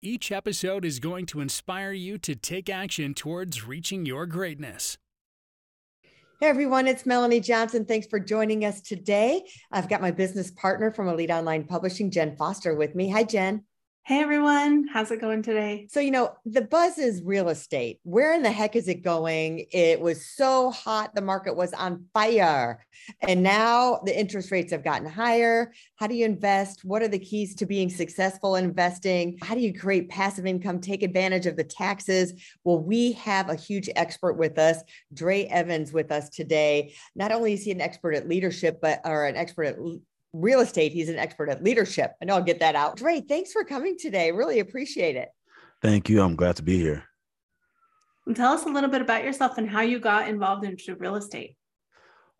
Each episode is going to inspire you to take action towards reaching your greatness. Hey everyone, it's Melanie Johnson. Thanks for joining us today. I've got my business partner from Elite Online Publishing, Jen Foster, with me. Hi, Jen. Hey everyone, how's it going today? So, you know, the buzz is real estate. Where in the heck is it going? It was so hot, the market was on fire. And now the interest rates have gotten higher. How do you invest? What are the keys to being successful in investing? How do you create passive income, take advantage of the taxes? Well, we have a huge expert with us, Dre Evans, with us today. Not only is he an expert at leadership, but or an expert at real estate. He's an expert at leadership. I know I'll get that out. Dre, thanks for coming today. Really appreciate it. Thank you. I'm glad to be here. And tell us a little bit about yourself and how you got involved into real estate.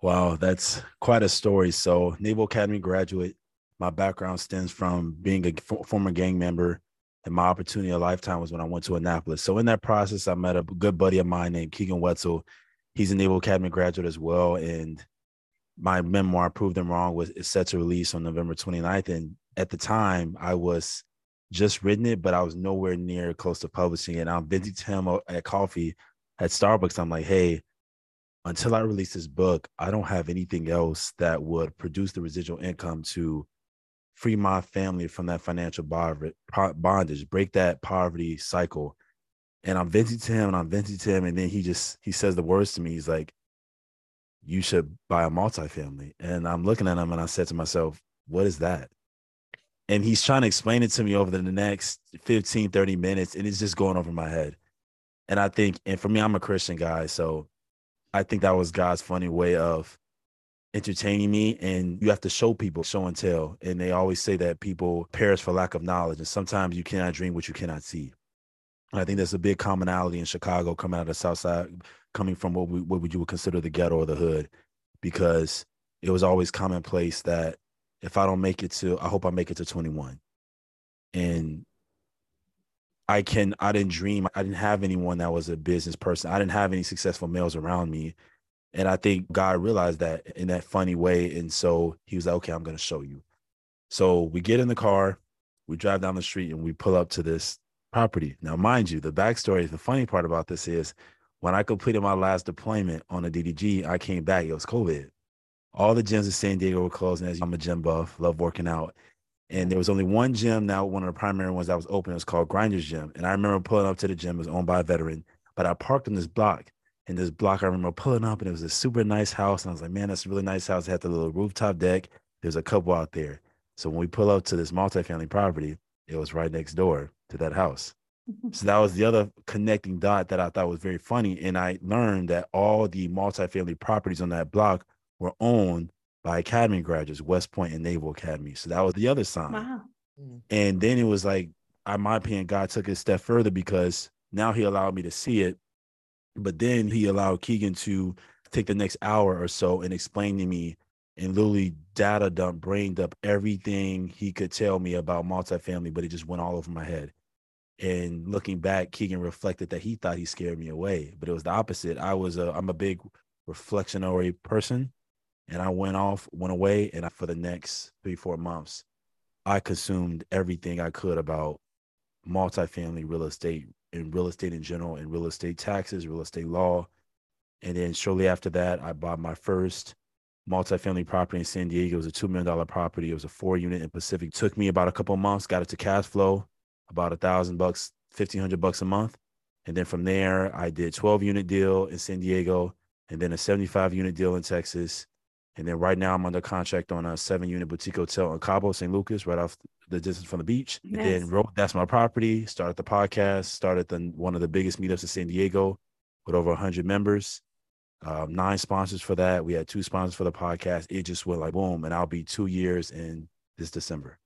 Wow, that's quite a story. So, Naval Academy graduate. My background stems from being a former gang member, and my opportunity of lifetime was when I went to Annapolis. So, in that process, I met a good buddy of mine named Keegan Wetzel. He's a Naval Academy graduate as well, and my memoir "Prove Them Wrong" was is set to release on November 29th, and at the time I was just written it, but I was nowhere near close to publishing it. And I'm venting to him at coffee at Starbucks. I'm like, hey, until I release this book, I don't have anything else that would produce the residual income to free my family from that financial bondage, break that poverty cycle. And I'm venting to him and I'm venting to him. And then he just he says the words to me. He's like, you should buy a multifamily. And I'm looking at him and I said to myself, what is that? And he's trying to explain it to me over the next 15, 30 minutes, and it's just going over my head. And I think, and for me, I'm a Christian guy. So I think that was God's funny way of entertaining me. And you have to show people, show and tell. And they always say that people perish for lack of knowledge. And sometimes you cannot dream what you cannot see. I think there's a big commonality in Chicago coming out of South Side coming from what we, what would you would consider the ghetto or the hood, because it was always commonplace that if I don't make it to, I hope I make it to 21. And I can, I didn't dream, I didn't have anyone that was a business person. I didn't have any successful males around me. And I think God realized that in that funny way. And so he was like, okay, I'm going to show you. So we get in the car, we drive down the street and we pull up to this property. Now, mind you, the backstory, the funny part about this is when I completed my last deployment on the DDG, I came back. It was COVID. All the gyms in San Diego were closed. And as I'm a gym buff, love working out. And there was only one gym now, one of the primary ones that was open. It was called Grinders Gym. And I remember pulling up to the gym. It was owned by a veteran, but I parked in this block. In this block, I remember pulling up, and it was a super nice house. And I was like, man, that's a really nice house. It had the little rooftop deck. There's a couple out there. So when we pull up to this multifamily property, it was right next door to that house. Mm-hmm. So that was the other connecting dot that I thought was very funny. And I learned that all the multifamily properties on that block were owned by Academy graduates, West Point and Naval Academy. So that was the other sign. Wow. And then it was like, in my opinion, God took it a step further because now he allowed me to see it. But then he allowed Keegan to take the next hour or so and explain to me and literally data dump, brained up everything he could tell me about multifamily, but it just went all over my head. And looking back, Keegan reflected that he thought he scared me away, but it was the opposite. I was a I'm a big reflectionary person, and I went off, went away, and I, for the next three four months, I consumed everything I could about multifamily real estate and real estate in general, and real estate taxes, real estate law, and then shortly after that, I bought my first multifamily property in San Diego. It was a two million dollar property. It was a four unit in Pacific. Took me about a couple months, got it to cash flow about a thousand bucks, fifteen hundred bucks a month. And then from there, I did 12 unit deal in San Diego, and then a 75 unit deal in Texas. And then right now, I'm under contract on a seven unit boutique hotel in Cabo, San Lucas, right off the distance from the beach. Nice. And then wrote That's My Property, started the podcast, started the, one of the biggest meetups in San Diego with over 100 members. Um, nine sponsors for that. We had two sponsors for the podcast. It just went like boom, and I'll be two years in this December.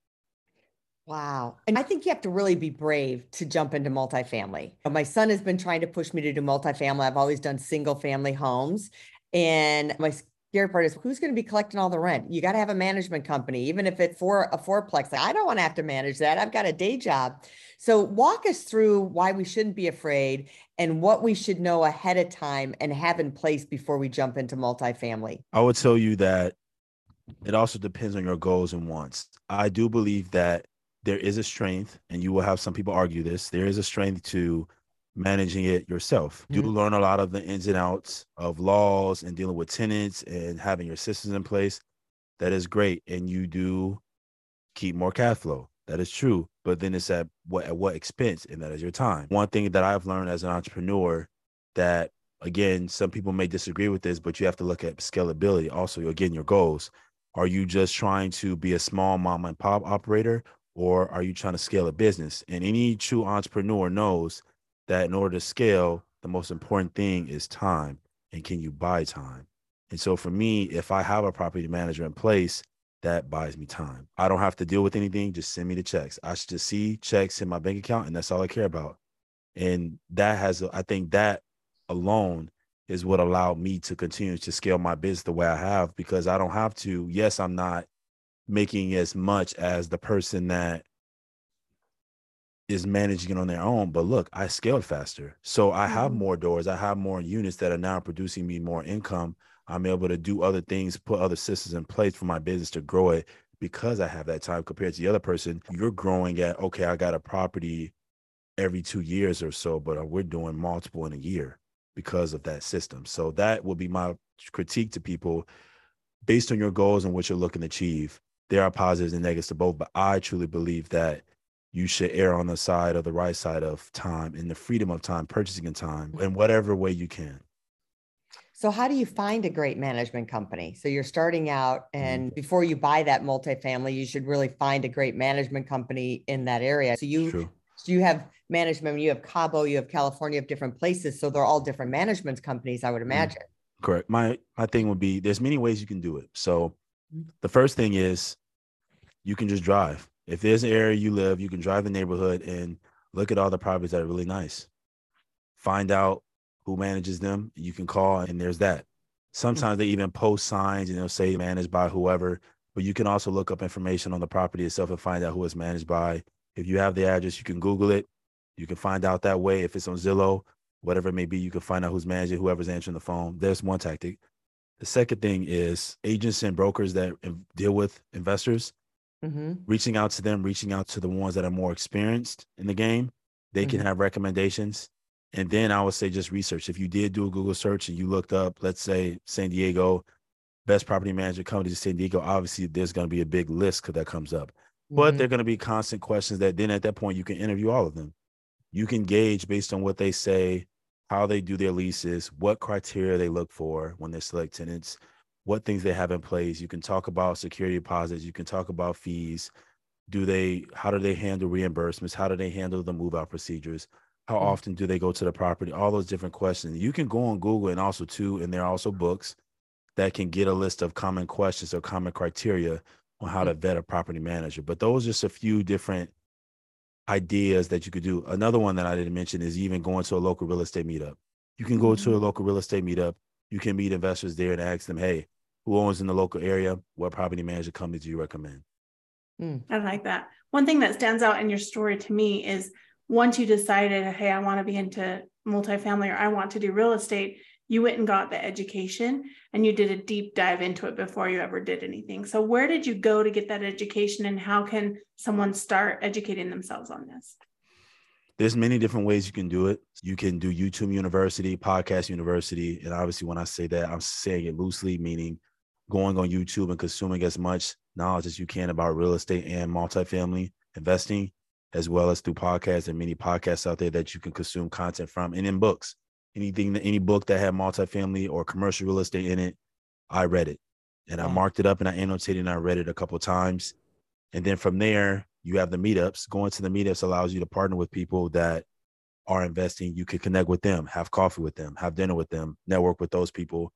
Wow. And I think you have to really be brave to jump into multifamily. My son has been trying to push me to do multifamily. I've always done single family homes. And my scary part is who's going to be collecting all the rent? You got to have a management company, even if it's for a fourplex. Like, I don't want to have to manage that. I've got a day job. So, walk us through why we shouldn't be afraid and what we should know ahead of time and have in place before we jump into multifamily. I would tell you that it also depends on your goals and wants. I do believe that there is a strength, and you will have some people argue this. There is a strength to managing it yourself. Mm-hmm. Do learn a lot of the ins and outs of laws and dealing with tenants and having your systems in place. That is great, and you do keep more cash flow. That is true, but then it's at what at what expense, and that is your time. One thing that I've learned as an entrepreneur that again, some people may disagree with this, but you have to look at scalability. Also, again, your goals. Are you just trying to be a small mom and pop operator, or are you trying to scale a business? And any true entrepreneur knows that in order to scale, the most important thing is time. And can you buy time? And so for me, if I have a property manager in place, that buys me time. I don't have to deal with anything. Just send me the checks. I should just see checks in my bank account, and that's all I care about. And that has, I think that alone is what allowed me to continue to scale my business the way I have because I don't have to. Yes, I'm not making as much as the person that is managing it on their own. But look, I scaled faster. So I have mm-hmm. more doors. I have more units that are now producing me more income. I'm able to do other things, put other systems in place for my business to grow it because I have that time compared to the other person. You're growing at, okay, I got a property every two years or so, but uh, we're doing multiple in a year because of that system. So that would be my critique to people based on your goals and what you're looking to achieve. There are positives and negatives to both, but I truly believe that you should err on the side of the right side of time and the freedom of time, purchasing in time in whatever way you can. So, how do you find a great management company? So, you're starting out, mm-hmm. and mm-hmm. before you buy that multifamily, you should really find a great management company in that area. So, you True. so you have management. You have Cabo, you have California, you have different places. So, they're all different management companies, I would mm-hmm. imagine. Mm-hmm. Correct. My my thing would be there's many ways you can do it. So, mm-hmm. the first thing is you can just drive if there's an area you live, you can drive the neighborhood and look at all the properties that are really nice. Find out who manages them. You can call, and there's that. Hmm. Sometimes they even post signs and they'll say managed by whoever, but you can also look up information on the property itself and find out who it's managed by. If you have the address, you can Google it. You can find out that way. If it's on Zillow, whatever it may be, you can find out who's managing, whoever's answering the phone. There's one tactic. The second thing is agents and brokers that deal with investors mm-hmm. reaching out to them, reaching out to the ones that are more experienced in the game. They mm-hmm. can have recommendations. And then I would say just research. If you did do a Google search and you looked up, let's say San Diego, best property management companies in San Diego, obviously there's going to be a big list that comes up. Mm-hmm. But there are going to be constant questions that then at that point you can interview all of them. You can gauge based on what they say, how they do their leases, what criteria they look for when they select tenants, what things they have in place. You can talk about security deposits. You can talk about fees. Do they, how do they handle reimbursements? How do they handle the move out procedures? How mm-hmm. often do they go to the property? All those different questions. You can go on Google and also too, and there are also books that can get a list of common questions or common criteria on how to vet a property manager. But those are just a few different ideas that you could do. Another one that I didn't mention is even going to a local real estate meetup. You can go to a local real estate meetup. You can meet investors there and ask them, hey, who owns in the local area, what property management company do you recommend? Mm. I like that. One thing that stands out in your story to me is once you decided, hey, I want to be into multifamily or I want to do real estate, you went and got the education and you did a deep dive into it before you ever did anything. So, where did you go to get that education and how can someone start educating themselves on this? There's many different ways you can do it. You can do YouTube University, Podcast University. And obviously, when I say that, I'm saying it loosely, meaning going on YouTube and consuming as much knowledge as you can about real estate and multifamily investing, as well as through podcasts and many podcasts out there that you can consume content from, and in books. Anything, any book that had multifamily or commercial real estate in it, I read it, and I marked it up and I annotated and I read it a couple times, and then from there, you have the meetups. Going to the meetups allows you to partner with people that are investing. You can connect with them, have coffee with them, have dinner with them, network with those people.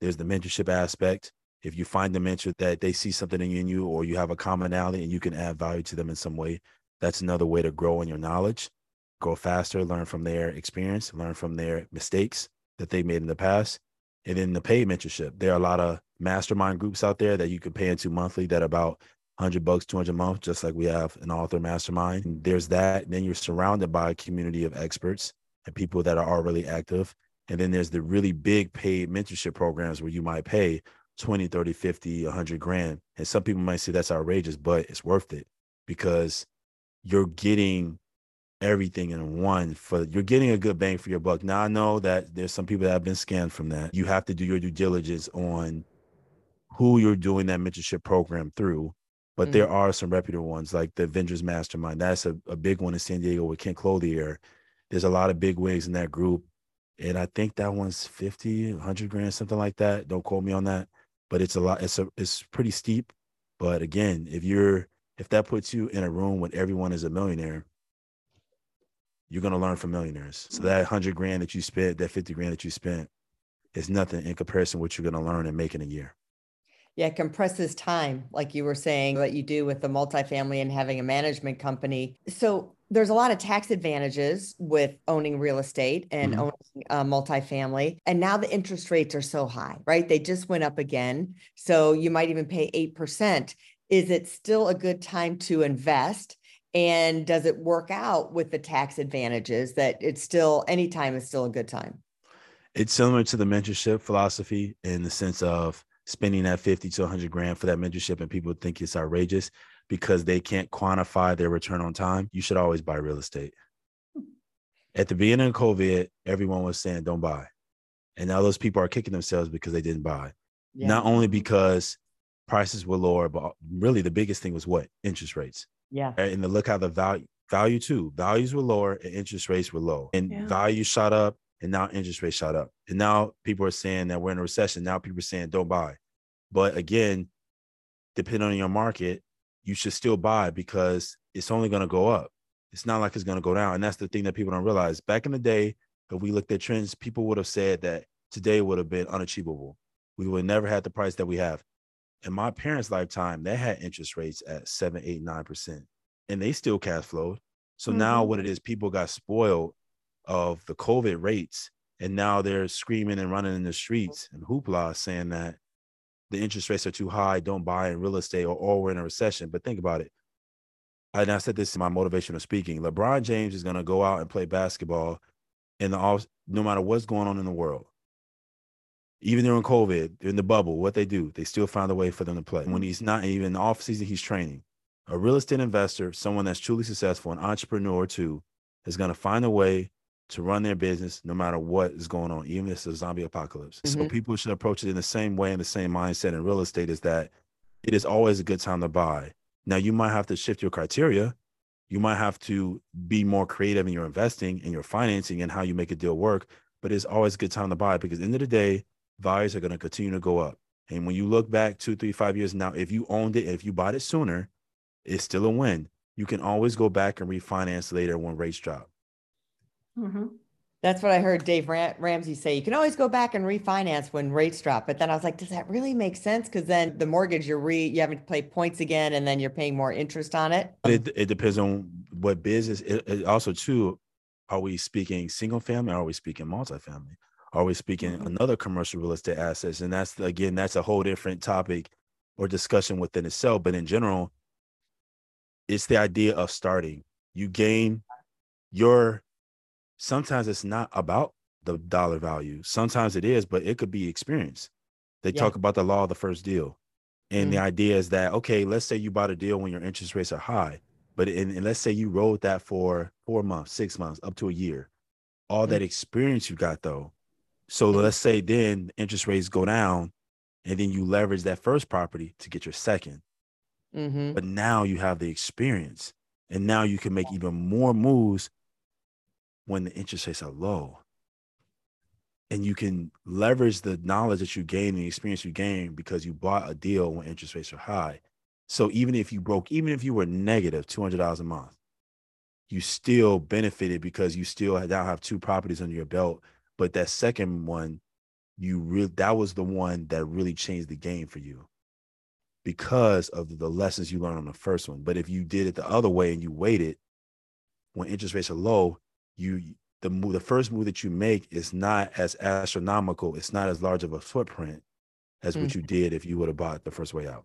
There's the mentorship aspect If you find a mentor that they see something in you or you have a commonality and you can add value to them in some way, that's another way to grow in your knowledge, grow faster, learn from their experience, learn from their mistakes that they made in the past. And then the paid mentorship. There are a lot of mastermind groups out there that you can pay into monthly that about 100 bucks, 200 a month, just like we have an author mastermind. And there's that. And then you're surrounded by a community of experts and people that are already active. And then there's the really big paid mentorship programs where you might pay 20, 30, 50, 100 grand. And some people might say that's outrageous, but it's worth it because you're getting everything in one for you're getting a good bang for your buck. Now I know that there's some people that have been scammed from that. You have to do your due diligence on who you're doing that mentorship program through. But mm-hmm. there mm. are some reputable ones like the Avengers Mastermind. That's a, a big one in San Diego with Ken Clothier. There's a lot of big wigs in that group. And I think that one's 50, 100 grand, something like that. Don't quote me on that. But it's a lot. It's a, it's pretty steep. But again, if you're, if that puts you in a room when everyone is a millionaire, you're going to learn from millionaires. So that 100 grand that you spent, that 50 grand that you spent is nothing in comparison to what you're going to learn and make in a year. Yeah, compresses time, like you were saying, what you do with the multifamily and having a management company. So there's a lot of tax advantages with owning real estate and mm-hmm. owning uh, multifamily. And now the interest rates are so high, right? They just went up again. So you might even pay 8%. Is it still a good time to invest? And does it work out with the tax advantages that it's still anytime is still a good time? It's similar to the mentorship philosophy in the sense of spending that 50 to 100 grand for that mentorship and people think it's outrageous because they can't quantify their return on time, you should always buy real estate. At the beginning of COVID, everyone was saying, don't buy. And now those people are kicking themselves because they didn't buy. Yeah. Not only because prices were lower, but really the biggest thing was what? Interest rates. Yeah. And to look how the value value too, values were lower and interest rates were low. And yeah. value shot up and now interest rates shot up. And now people are saying that we're in a recession. Now people are saying don't buy. But again, depending on your market, you should still buy because it's only going to go up. It's not like it's going to go down. And that's the thing that people don't realize. Back in the day, if we looked at trends, people would have said that today would have been unachievable. We would never had the price that we have. In my parents' lifetime, they had interest rates at seven, eight, nine percent, and they still cash flowed. So mm-hmm. now what it is, people got spoiled of the COVID rates, and now they're screaming and running in the streets and hoopla saying that the interest rates are too high, don't buy in real estate, or, or we're in a recession. But think about it. And I said this in my motivational speaking. LeBron James is going to go out and play basketball in the off, no matter what's going on in the world. Even during COVID, in the bubble, what they do, they still find a way for them to play. When he's not even in the off season, he's training. A real estate investor, someone that's truly successful, an entrepreneur too, is going to find a way to run their business no matter what is going on, even if it's a zombie apocalypse. Mm-hmm. So people should approach it in the same way, and the same mindset in real estate is that it is always a good time to buy. Now you might have to shift your criteria. You might have to be more creative in your investing and your financing and how you make a deal work. But it's always a good time to buy because at the end of the day, values are going to continue to go up. And when you look back two, three, five years now, if you owned it, if you bought it sooner, it's still a win. You can always go back and refinance later when rates drop. Mm-hmm. That's what I heard Dave Ram- Ramsey say. You can always go back and refinance when rates drop. But then I was like, does that really make sense? Because then the mortgage, you're re you having to pay points again, and then you're paying more interest on it. It, it depends on what business. It, it also too, are we speaking single family? are we speaking multifamily? Are we speaking mm-hmm. another commercial real estate assets? And that's again, that's a whole different topic or discussion within itself. But in general, it's the idea of starting. You gain your sometimes it's not about the dollar value. Sometimes it is, but it could be experience. They yeah. talk about the law of the first deal. And mm the idea is that, okay, let's say you bought a deal when your interest rates are high, but in, and let's say you rode that for four months, six months, up to a year. All mm that experience you got though. So let's say then interest rates go down and then you leverage that first property to get your 2nd mm-hmm. But now you have the experience and now you can make even more moves when the interest rates are low. And you can leverage the knowledge that you gain and the experience you gain because you bought a deal when interest rates are high. So even if you broke, even if you were negative $200 a month, you still benefited because you still now have two properties under your belt. But that second one you really that was the one that really changed the game for you because of the lessons you learned on the first one. But if you did it the other way and you waited when interest rates are low, you the move the first move that you make is not as astronomical, it's not as large of a footprint as mm-hmm. what you did if you would have bought the first way out.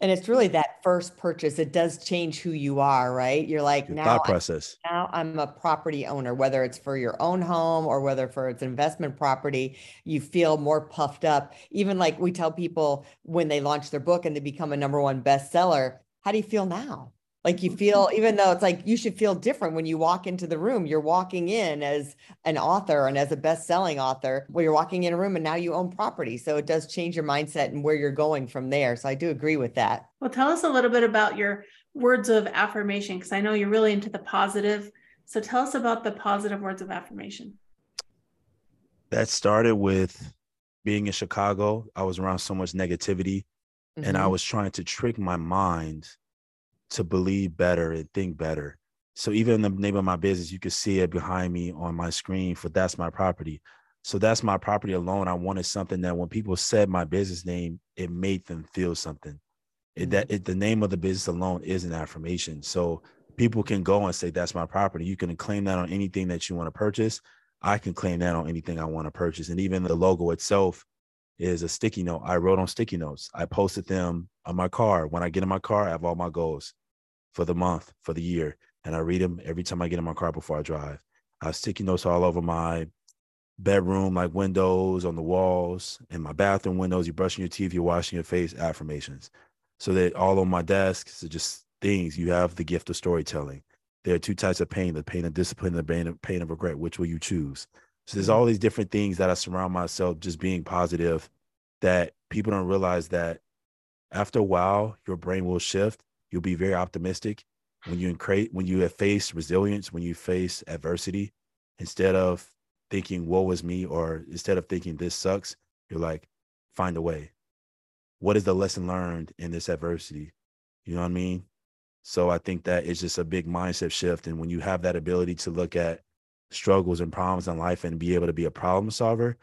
And it's really that first purchase. It does change who you are, right? You're like Your now thought process. I'm, now I'm a property owner, whether it's for your own home or whether for its investment property. You feel more puffed up. Even like we tell people when they launch their book and they become a number one bestseller. How do you feel now? Like you feel even though it's like you should feel different when you walk into the room you're walking in as an author and as a best-selling author where you're walking in a room and now you own property. So it does change your mindset and where you're going from there. So i do agree with that. Well tell us a little bit about your words of affirmation because i know you're really into the positive. So tell us about the positive words of affirmation. That started with being in chicago. I was around so much negativity mm-hmm. and i mm-hmm. was trying to trick my mind to believe better and think better. So even in the name of my business, you can see it behind me on my screen for that's my property. So that's my property alone. I wanted something that when people said my business name, it made them feel something. It, that mm-hmm. it, the name of the business alone is an affirmation. So people can go and say that's my property. You can claim that on anything that you want to purchase. I can claim that on anything I want to purchase. And even the logo itself is a sticky note. I wrote on sticky notes. I posted them on my car. When I get in my car, I have all my goals for the month, for the year. And I read them every time I get in my car before I drive. I have sticky notes all over my bedroom, like windows, on the walls, in my bathroom windows. You're brushing your teeth, you're washing your face, affirmations. So that all on my desks are just things. You have the gift of storytelling. There are two types of pain the pain of discipline, and the pain of, pain of regret. Which will you choose? So there's mm-hmm. all these different things that I surround myself just being positive that people don't realize that after a while, your brain will shift You'll be very optimistic when you create when you have faced resilience, when you face adversity, instead of thinking woe is me or instead of thinking this sucks, you're like, find a way. What is the lesson learned in this adversity? You know what I mean? So I think that it's just a big mindset shift. And when you have that ability to look at struggles and problems in life and be able to be a problem solver,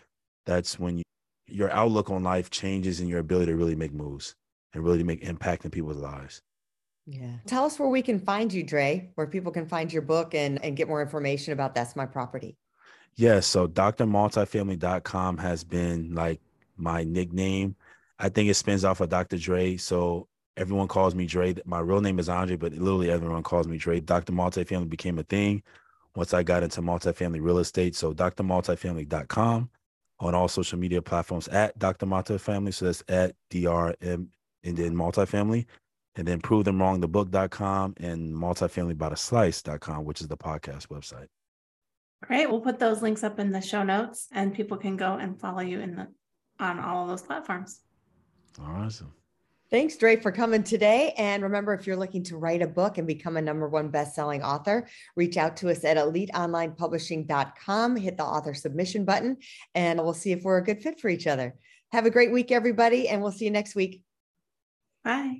that's when you, your outlook on life changes and your ability to really make moves and really make impact in people's lives. Yeah. Tell us where we can find you, Dre, where people can find your book and, and get more information about That's My Property. Yeah. So drmultifamily.com has been like my nickname. I think it spins off of Dr. Dre. So everyone calls me Dre. My real name is Andre, but literally everyone calls me Dre. Dr. Multifamily became a thing once I got into multifamily real estate. So drmultifamily.com on all social media platforms at Dr. Multifamily. So that's at DRM and then multifamily and then prove them wrong the book.com and multifamilybydaslice.com which is the podcast website great we'll put those links up in the show notes and people can go and follow you in the on all of those platforms awesome Thanks, Dre, for coming today. And remember, if you're looking to write a book and become a number one best-selling author, reach out to us at eliteonlinepublishing.com, hit the author submission button, and we'll see if we're a good fit for each other. Have a great week, everybody, and we'll see you next week. Bye.